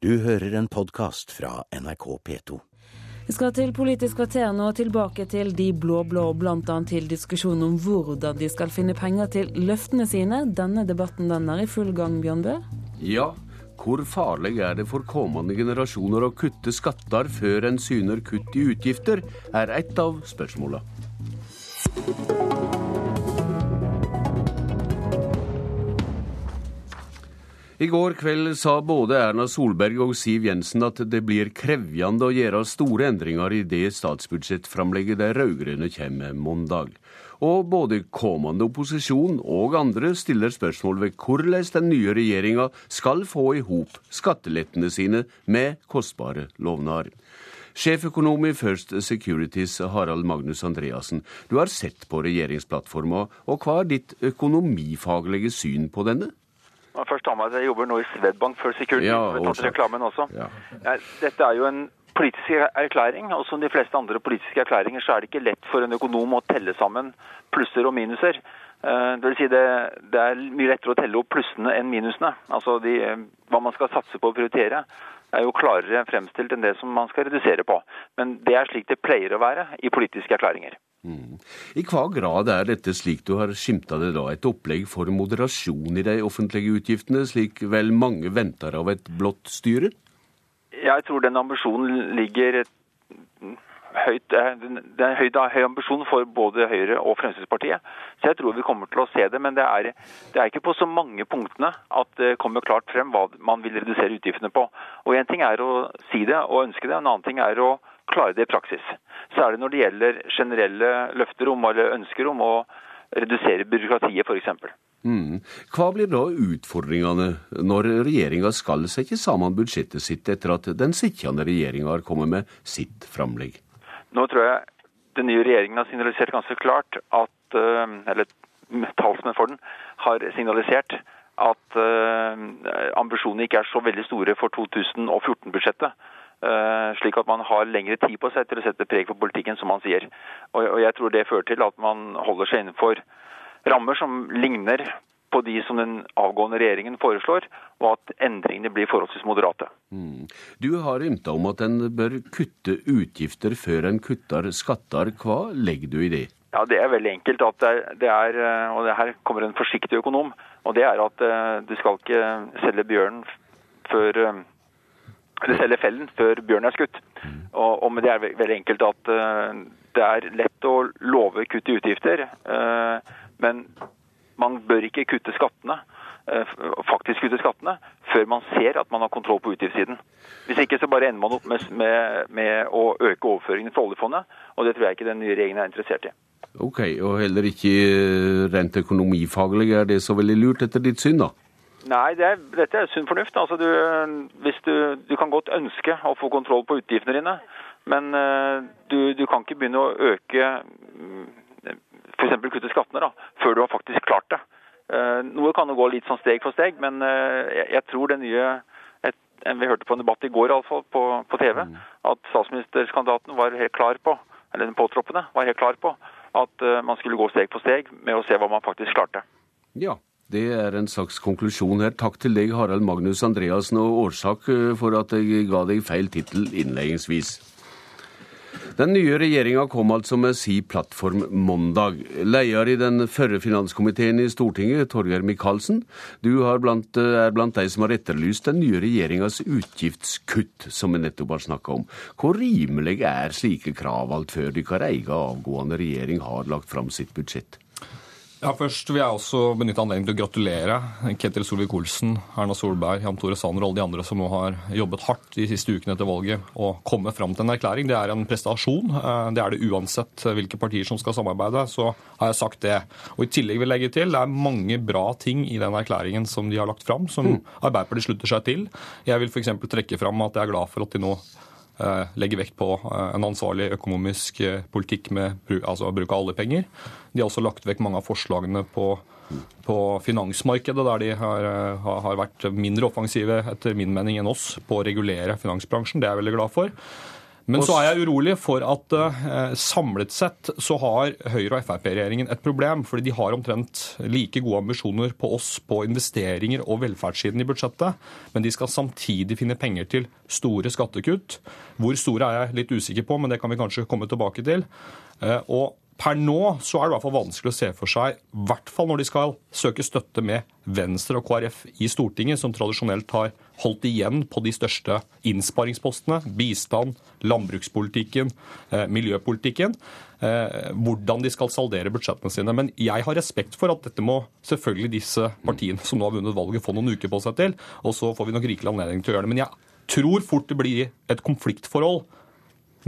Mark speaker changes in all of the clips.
Speaker 1: Du hører en podkast fra NRK P2.
Speaker 2: Vi skal til Politisk kvarter nå, tilbake til de blå-blå, bl.a. til diskusjonen om hvordan de skal finne penger til løftene sine. Denne debatten den er i full gang, Bjørn Bø?
Speaker 3: Ja, hvor farlig er det for kommende generasjoner å kutte skatter før en syner kutt i utgifter, er et av spørsmåla. I går kveld sa både Erna Solberg og Siv Jensen at det blir krevjende å gjøre store endringer i det statsbudsjettframlegget de rød-grønne kommer mandag. Og både kommende opposisjon og andre stiller spørsmål ved hvordan den nye regjeringa skal få i hop skattelettene sine med kostbare lovnader. Sjeføkonom i First Securities, Harald Magnus Andreassen, du har sett på regjeringsplattforma, og hva er ditt økonomifaglige syn på denne?
Speaker 4: Må først tar med at Jeg jobber nå i Swedbank for Security. Ja, tatt reklamen også. Ja. Ja, dette er jo en politisk erklæring, og som de fleste andre politiske erklæringer så er det ikke lett for en økonom å telle sammen plusser og minuser. Eh, det, vil si det, det er mye lettere å telle opp plussene enn minusene. Altså de, Hva man skal satse på å prioritere er jo klarere fremstilt enn det som man skal redusere på. Men det er slik det pleier å være i politiske erklæringer.
Speaker 3: Mm. I hva grad er dette slik du har skimta det da, et opplegg for moderasjon i de offentlige utgiftene, slik vel mange venter av et blått styre?
Speaker 4: Jeg tror den ambisjonen ligger høyt, eh, det er høy, høy ambisjon for både Høyre og Fremskrittspartiet. Så jeg tror vi kommer til å se det. Men det er, det er ikke på så mange punktene at det kommer klart frem hva man vil redusere utgiftene på. Og Én ting er å si det og ønske det, en annen ting er å klare det i praksis. Så det når det gjelder generelle løfter om eller ønsker om å redusere byråkratiet f.eks.
Speaker 3: Mm. Hva blir da utfordringene når regjeringa skal sette sammen budsjettet sitt etter at den sittende regjeringa har kommet med sitt framlegg?
Speaker 4: Nå tror jeg den nye regjeringen har signalisert ganske klart at eh, Eller talsmenn for den har signalisert at uh, ambisjonene ikke er så veldig store for 2014-budsjettet. Eh, slik at man har lengre tid på seg til å sette preg på politikken, som man sier. Og, jeg tror det fører til at man holder seg innenfor rammer som ligner på de som den avgående regjeringen foreslår, og at endringene blir forholdsvis moderate. Mm.
Speaker 3: Du har ymta om at en bør kutte utgifter før en kutter skatter. Hva legger du i det?
Speaker 4: Ja, Det er veldig enkelt. at det er, det er, eh, og det Her kommer en forsiktig økonom. og Det er at eh, du skal ikke selge bjørnen før eller selger fellen før bjørnen er skutt. Mm. Og, og, det er veldig enkelt at det er lett å love kutt i utgifter. Men man bør ikke kutte skattene, eh, faktisk kutte skattene før man ser at man har kontroll på utgiftssiden. Hvis ikke så bare ender man opp med, med, med å øke overføringene fra oljefondet, og det tror jeg ikke den nye regjeringen er interessert i.
Speaker 3: Ok, Og heller ikke rent økonomifaglig er det så veldig lurt etter ditt syn, da?
Speaker 4: Nei, det er, dette er sunn fornuft. Altså, du, du, du, kan godt ønske å få kontroll på utgiftene dine, men uh, du, du, kan ikke begynne å øke f.eks. kutte skattene, da, før du har faktisk klart det. Eh, noe kan jo gå litt sånn steg for steg, men eh, jeg tror det nye et, Vi hørte på en debatt i går altså, på, på TV mm. at statsministerkandidaten var helt klar på, eller den påtroppende var helt klar på at eh, man skulle gå steg for steg med å se hva man faktisk klarte.
Speaker 3: Ja, det er en slags konklusjon her. Takk til deg, Harald Magnus Andreassen, og årsak for at jeg ga deg feil tittel innledningsvis. Den nye regjeringa kom altså med si plattform mandag. Leder i den førre finanskomiteen i Stortinget, Torgeir Micaelsen, du blant, er blant de som har etterlyst den nye regjeringas utgiftskutt, som vi nettopp har snakka om. Hvor rimelig er slike krav alt før deres egen avgående regjering har lagt fram sitt budsjett?
Speaker 5: Ja, Først vil jeg også benytte anledningen til å gratulere Ketil Solvik-Olsen, Erna Solberg, Jan Tore Sanner og alle de andre som nå har jobbet hardt de siste ukene etter valget og kommet fram til en erklæring. Det er en prestasjon. Eh, det er det uansett hvilke partier som skal samarbeide. Så har jeg sagt det. Og I tillegg vil jeg legge til det er mange bra ting i den erklæringen som de har lagt fram, som mm. Arbeiderpartiet slutter seg til. Jeg vil f.eks. trekke fram at jeg er glad for at de nå legger vekt på eh, en ansvarlig økonomisk eh, politikk med altså bruk av oljepenger. De har også lagt vekk mange av forslagene på, på finansmarkedet, der de har, har, vært mindre offensive etter min mening enn oss på å regulere finansbransjen. Det er jeg veldig glad for. Men så er jeg urolig for at eh, samlet sett så har Høyre- og Frp-regjeringen et problem. Fordi de har omtrent like gode ambisjoner på oss på investeringer og velferdssiden i budsjettet. Men de skal samtidig finne penger til store skattekutt. Hvor store er jeg litt usikker på, men det kan vi kanskje komme tilbake til. Eh, og Per nå så er det i hvert fall vanskelig å se for seg, i hvert fall når de skal søke støtte med Venstre og KrF i Stortinget, som tradisjonelt har holdt igjen på de største innsparingspostene, bistand, landbrukspolitikken, eh, miljøpolitikken, eh, hvordan de skal saldere budsjettene sine. Men jeg har respekt for at dette må selvfølgelig disse partiene som nå har vunnet valget, få noen uker på seg til, og så får vi nok rikelig anledning til å gjøre det. Men jeg tror fort det blir et konfliktforhold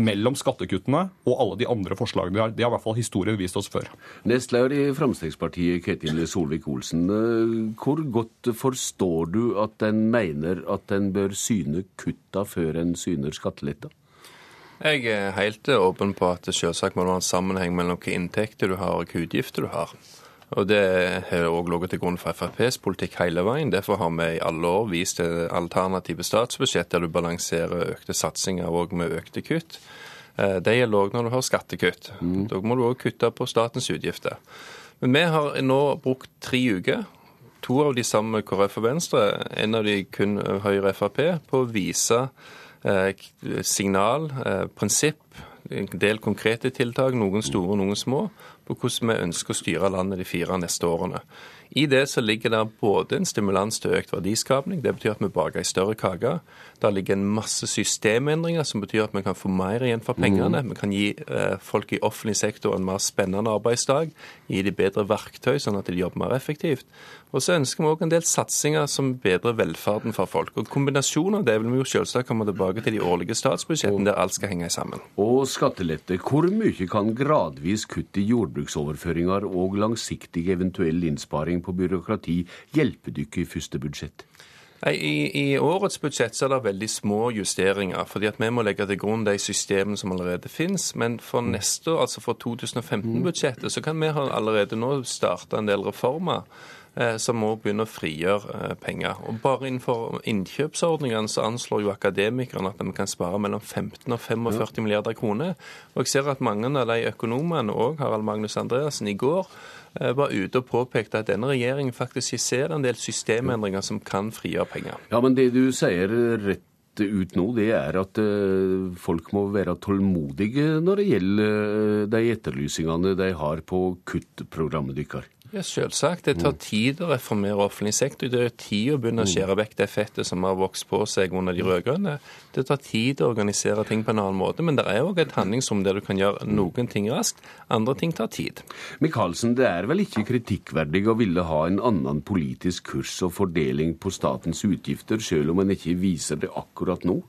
Speaker 5: mellom skattekuttene og alle de andre forslagene vi har. Det har i hvert fall historien vist oss før.
Speaker 3: Nestleder i Fremskrittspartiet, Ketil Solvik-Olsen. Eh, hvor godt forstår du at en mener at en bør syne kutta før en syner skatteletta?
Speaker 6: Jeg er helt åpen på at det selvsagt må være en sammenheng mellom hvilke inntekter du har og hvilke utgifter du har. Og Det har òg ligget til grunn for FrPs politikk hele veien. Derfor har vi i alle år vist alternative statsbudsjett der du balanserer økte satsinger òg med økte kutt. Eh, det gjelder òg når du har skattekutt. Mm. Da må du òg kutte på statens utgifter. Men vi har nå brukt tre uker, to av de sammen med KrF og Venstre, en av de kun Høyre og Frp, på å vise eh, signal, eh, prinsipp, en del konkrete tiltak, noen store, noen små på hvordan vi ønsker å styre landet de fire neste årene. I det så ligger det både en stimulans til økt verdiskapning, det betyr at vi baker ei større kake. Der ligger en masse systemendringer som betyr at vi kan få mer igjen for pengene. Mm. Vi kan gi eh, folk i offentlig sektor en mer spennende arbeidsdag, gi dem bedre verktøy sånn at de jobber mer effektivt. Og så ønsker vi òg en del satsinger som bedrer velferden for folk. Og Kombinasjonen av det vil vi jo selvsagt komme tilbake til de årlige statsbudsjettene, der alt skal henge sammen.
Speaker 3: Og skattelette. Hvor mye kan gradvis kutt i jordbruksoverføringer og langsiktig eventuell innsparing på byråkrati hjelper du ikke i første budsjett?
Speaker 6: I, I, årets budsjett så er det veldig små justeringer. fordi at Vi må legge til grunn de systemene som allerede finnes. Men for neste år, altså for 2015-budsjettet, så kan vi allerede nå starte en del reformer som må begynne å frigjøre eh, penger. Og Bare innenfor innkjøpsordningene så anslår jo akademikerne at vi kan spare mellom 15 og 45 milliarder kroner. Og jeg ser at mange av de økonomene, og Harald Magnus Andreassen, i går eh, var ute og påpekte at denne regjeringen faktisk skisserer en del systemendringer som kan frigjøre penger.
Speaker 3: Ja, men det du sier rett ut nå, det er at folk må være tålmodige når det gjelder de etterlysningene de har på kuttprogrammet deres.
Speaker 6: Ja, Selvsagt. Det tar tid å reformere offentlig sektor. Det tar tid å begynne å mm. skjære vekk det fettet som har vokst på seg under de rød-grønne. Det tar tid å organisere ting på en annen måte. Men det er òg et handlingsrom der du kan gjøre noen ting raskt. Andre ting tar tid.
Speaker 3: Michaelsen, det er vel ikke kritikkverdig å ville ha en annen politisk kurs og fordeling på statens utgifter, selv om en ikke viser det akkurat nå?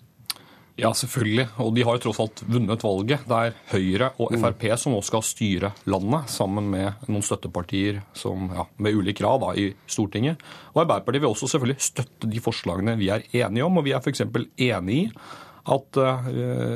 Speaker 5: Ja, selvfølgelig. Og de har jo tross alt vunnet valget. Det er Høyre og mm. Frp som nå skal styre landet, sammen med noen støttepartier som, ja, med ulik grad da, i Stortinget. Og Arbeiderpartiet vil også selvfølgelig støtte de forslagene vi er enige om. Og vi er f.eks. enig i at uh,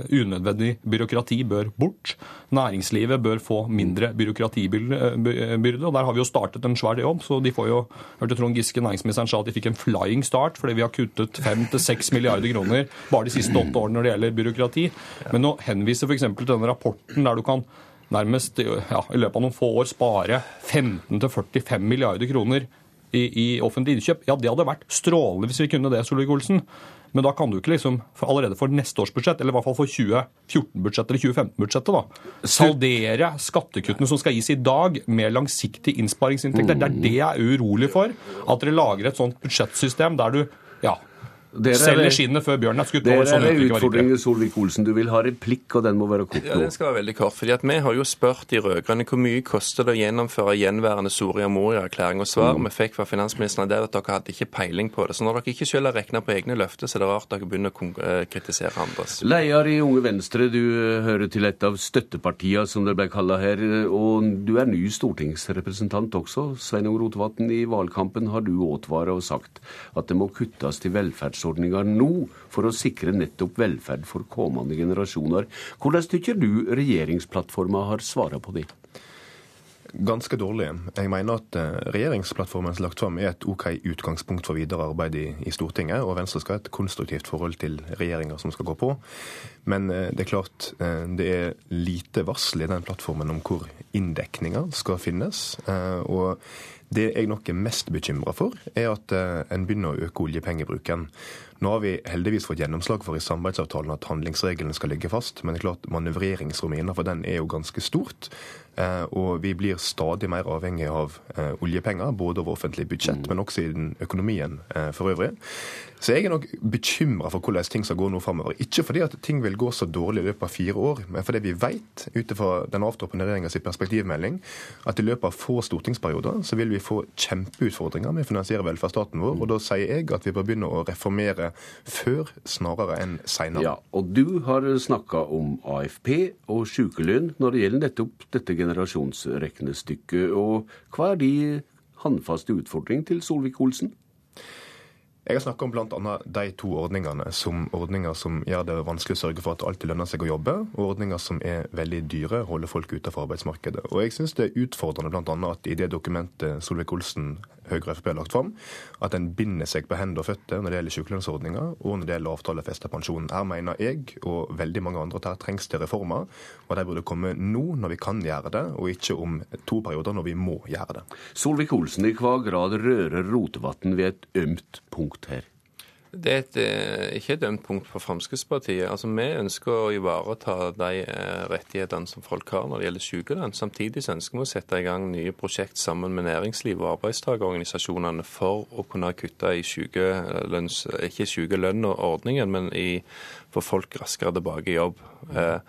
Speaker 5: unødvendig byråkrati bør bort. Næringslivet bør få mindre byråkratibyrde. og Der har vi jo startet en svær jobb. så de får jo, hørte Trond Giske, næringsministeren, sa at de fikk en flying start fordi vi har kuttet 5-6 milliarder kroner bare de siste åtte årene når det gjelder byråkrati. Men å henvise f.eks. til denne rapporten der du kan nærmest ja, i løpet av noen få år spare 15-45 milliarder kroner i, i offentlig innkjøp, ja, det hadde vært strålende hvis vi kunne det, Solvik-Olsen. Men da kan du ikke liksom allerede for neste års budsjett, eller i hvert fall for 2014-budsjettet eller 2015-budsjettet, da, saldere skattekuttene som skal gis i dag, med langsiktige innsparingsinntekter. Det er det jeg er urolig for. At dere lager et sånt budsjettsystem der du ja, Selger skinnet før bjørnen er skutt.
Speaker 3: Det er en utfordring, Solvik-Olsen. Du vil ha replikk, og den må være kort
Speaker 6: Ja, den skal være veldig kort. fordi at Vi har jo spurt de rød-grønne hvor mye koster det å gjennomføre gjenværende Soria Moria-erklæring. Og svaret mm. vi fikk fra finansministeren er at dere hadde ikke peiling på det. Så når dere ikke selv har regna på egne løfter, så er det rart dere begynner å eh, kritisere andres.
Speaker 3: Leder i Unge Venstre, du hører til et av støttepartiene, som det ble kalla her. Og du er ny stortingsrepresentant også. Sveinung Rotevatn, i valgkampen har du advart og sagt at det må kuttes til velferds velferdsordninger nå for å sikre nettopp velferd for kommende generasjoner. Hvordan tykker du regjeringsplattforma har svara på det?
Speaker 7: Ganske dårlig. Jeg mener at eh, regjeringsplattformen som er lagt fram er et OK utgangspunkt for videre arbeid i, i Stortinget, og Venstre skal ha et konstruktivt forhold til regjeringa som skal gå på. Men eh, det er klart eh, det er lite varsel i den plattformen om hvor inndekninga skal finnes. og det jeg nok er mest bekymra for, er at en begynner å øke oljepengebruken. Nå har vi heldigvis fått gjennomslag for i samarbeidsavtalen at handlingsregelen skal ligge fast, men det er klart manøvreringsrommet innenfor den er jo ganske stort. Eh, og vi blir stadig mer avhengig av eh, oljepenger, både over offentlig budsjett, mm. men også i den økonomien eh, for øvrig. Så jeg er nok bekymra for hvordan ting skal gå nå framover. Ikke fordi at ting vil gå så dårlig i løpet av fire år, men fordi vi vet, ut ifra den avtroppende regjeringas perspektivmelding, at i løpet av få stortingsperioder så vil vi få kjempeutfordringer med å finansiere velferdsstaten vår. Og da sier jeg at vi bør begynne å reformere før snarere enn seinere.
Speaker 3: Ja, og du har snakka om AFP og sykelønn når det gjelder nettopp dette generasjonsregnestykket. Og hva er de håndfaste utfordringene til Solvik-Olsen?
Speaker 7: Jeg har snakka om bl.a. de to ordningene som ordninger som gjør det vanskelig å sørge for at det alltid lønner seg å jobbe, og ordninger som er veldig dyre, holder folk utenfor arbeidsmarkedet. Og jeg syns det er utfordrende bl.a. at i det dokumentet Solvik-Olsen Høyre og Frp har lagt fram, at en binder seg på hender og føtter når det gjelder sykelønnsordninga og når det gjelder avtalefesta pensjon. Her mener jeg og veldig mange andre at her trengs det reformer, og de burde komme nå når vi kan gjøre det, og ikke om to perioder når vi må gjøre det.
Speaker 3: Solvik-Olsen, i hva grad rører Rotevatn ved et ømt punkt her?
Speaker 6: Det er et, eh, ikke et ømt punkt for Fremskrittspartiet. Altså, Vi ønsker å ivareta de eh, rettighetene som folk har når det gjelder sykelønn. Samtidig så ønsker vi å sette i gang nye prosjekt sammen med næringsliv og arbeidstakerorganisasjonene for å kunne kutte i sykelønns, ikke sykelønn og ordningen, men i, få folk raskere tilbake i jobb. Eh,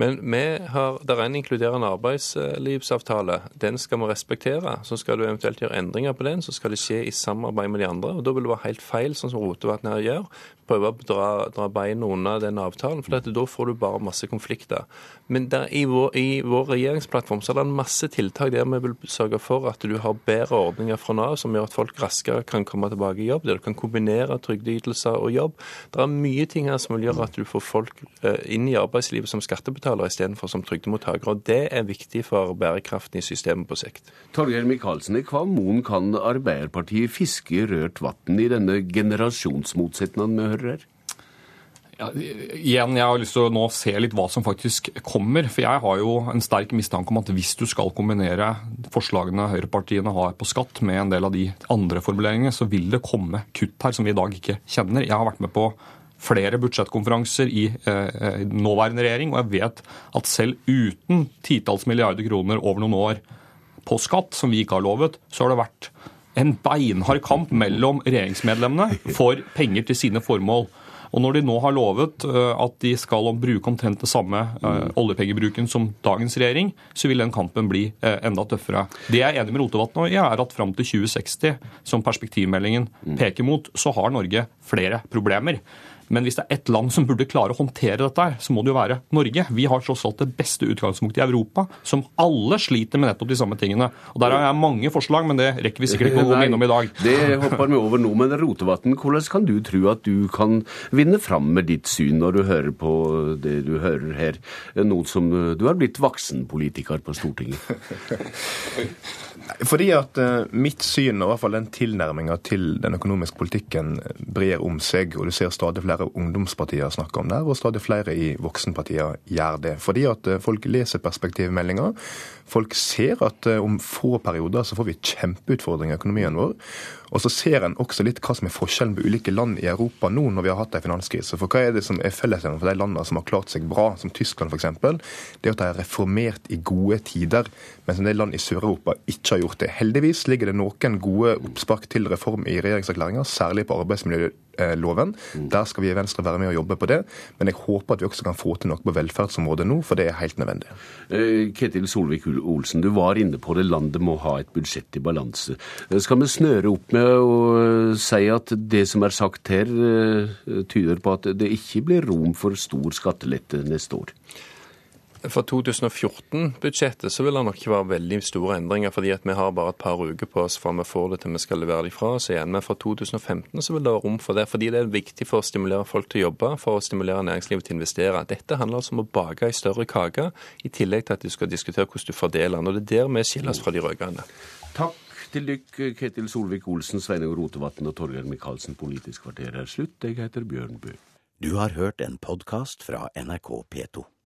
Speaker 6: men vi har, det er en inkluderende arbeidslivsavtale. Den skal vi respektere. Så skal du eventuelt gjøre endringer på den, så skal det skje i samarbeid med de andre. og Da vil det være helt feil, sånn som Rotevatn her gjør, prøve å dra, dra beina unna den avtalen. For da får du bare masse konflikter. Men der, i, vår, i, vår, regjeringsplattform så er det en masse tiltak der vi vil sørge for at du har bedre ordninger fra Nav som gjør at folk raskere kan komme tilbake i jobb, der du kan kombinere trygdeytelser og jobb. Det er mye ting her som vil gjøre at du får folk eh, inn i arbeidslivet som skattebetalere istedenfor som trygdemottakere. Og det er viktig for bærekraften i systemet på sikt.
Speaker 3: Torgeir Micaelsen, i hva mon kan Arbeiderpartiet fiske i rørt vann i denne generasjonsmotsetningen vi hører her?
Speaker 5: Ja, igjen, Jeg har lyst til å nå se litt hva som faktisk kommer. For jeg har jo en sterk mistanke om at hvis du skal kombinere forslagene høyrepartiene har på skatt med en del av de andre formuleringene, så vil det komme kutt her som vi i dag ikke kjenner. Jeg har vært med på flere budsjettkonferanser i eh, nåværende regjering, og jeg vet at selv uten titalls milliarder kroner over noen år på skatt, som vi ikke har lovet, så har det vært en beinhard kamp mellom regjeringsmedlemmene for penger til sine formål. Og når de nå har lovet eh, at de skal bruke omtrent det samme uh, oljepengebruken som dagens regjering, så vil den kampen bli uh, enda tøffere. Det jeg er enig med Rotevatn i, er at fram til 2060, som perspektivmeldingen peker mot, så har Norge flere problemer. Men hvis det er ett land som burde klare å håndtere dette, så må det jo være Norge. Vi har tross alt det beste utgangspunktet i Europa, som alle sliter med nettopp de samme tingene. Og Der har jeg mange forslag, men det rekker vi sikkert ikke å gå innom i dag.
Speaker 3: Det hopper vi over nå. Men Rotevatn, hvordan kan du tro at du kan vinne fram med ditt syn når du hører på det du hører her? Noe som du har blitt voksenpolitiker på Stortinget.
Speaker 7: Fordi at uh, mitt syn, og i hvert fall den tilnærminga til den økonomiske politikken, brer om seg, og du ser stadig flere ungdomspartier snakker om det, og stadig flere i voksenpartier gjør det. Fordi at uh, folk leser perspektivmeldinga. Folk ser at uh, om få perioder så får vi kjempeutfordringer i økonomien vår. Og så ser en også litt hva som er forskjellen på ulike land i Europa nå når vi har hatt en finanskrise. For hva er det som er fellesnevneren for de landene som har klart seg bra, som Tyskland f.eks.? Det er at de har reformert i gode tider, mens en del land i Sør-Europa ikke har gjort det. Heldigvis ligger det noen gode oppspark til reform i regjeringserklæringa, særlig på arbeidsmiljøloven. Der skal vi i Venstre være med og jobbe på det. Men jeg håper at vi også kan få til noe på velferdsområdet nå, for det er helt nødvendig.
Speaker 3: Eh, Ketil Solvik-Olsen, du var inne på det. Landet må ha et budsjett i balanse. Eh, skal vi snøre opp med med å si at det som er sagt her, eh, tyder på at det ikke blir rom for stor skattelette neste år?
Speaker 6: For 2014-budsjettet så vil det nok ikke være veldig store endringer, fordi at vi har bare et par uker på oss fra vi får det til vi skal levere det fra oss igjen. Men for 2015 så vil det være rom for det, fordi det er viktig for å stimulere folk til å jobbe, for å stimulere næringslivet til å investere. Dette handler altså om å bake ei større kake, i tillegg til at du skal diskutere hvordan du fordeler den. Og det er der vi skilles fra de rød-grønne.
Speaker 3: Takk til dykk, Ketil Solvik-Olsen, Sveinung Rotevatn og Torgeir Micaelsen. Politisk kvarter er slutt. Jeg heter Bjørn Bø.
Speaker 1: Du har hørt en podkast fra NRK P2.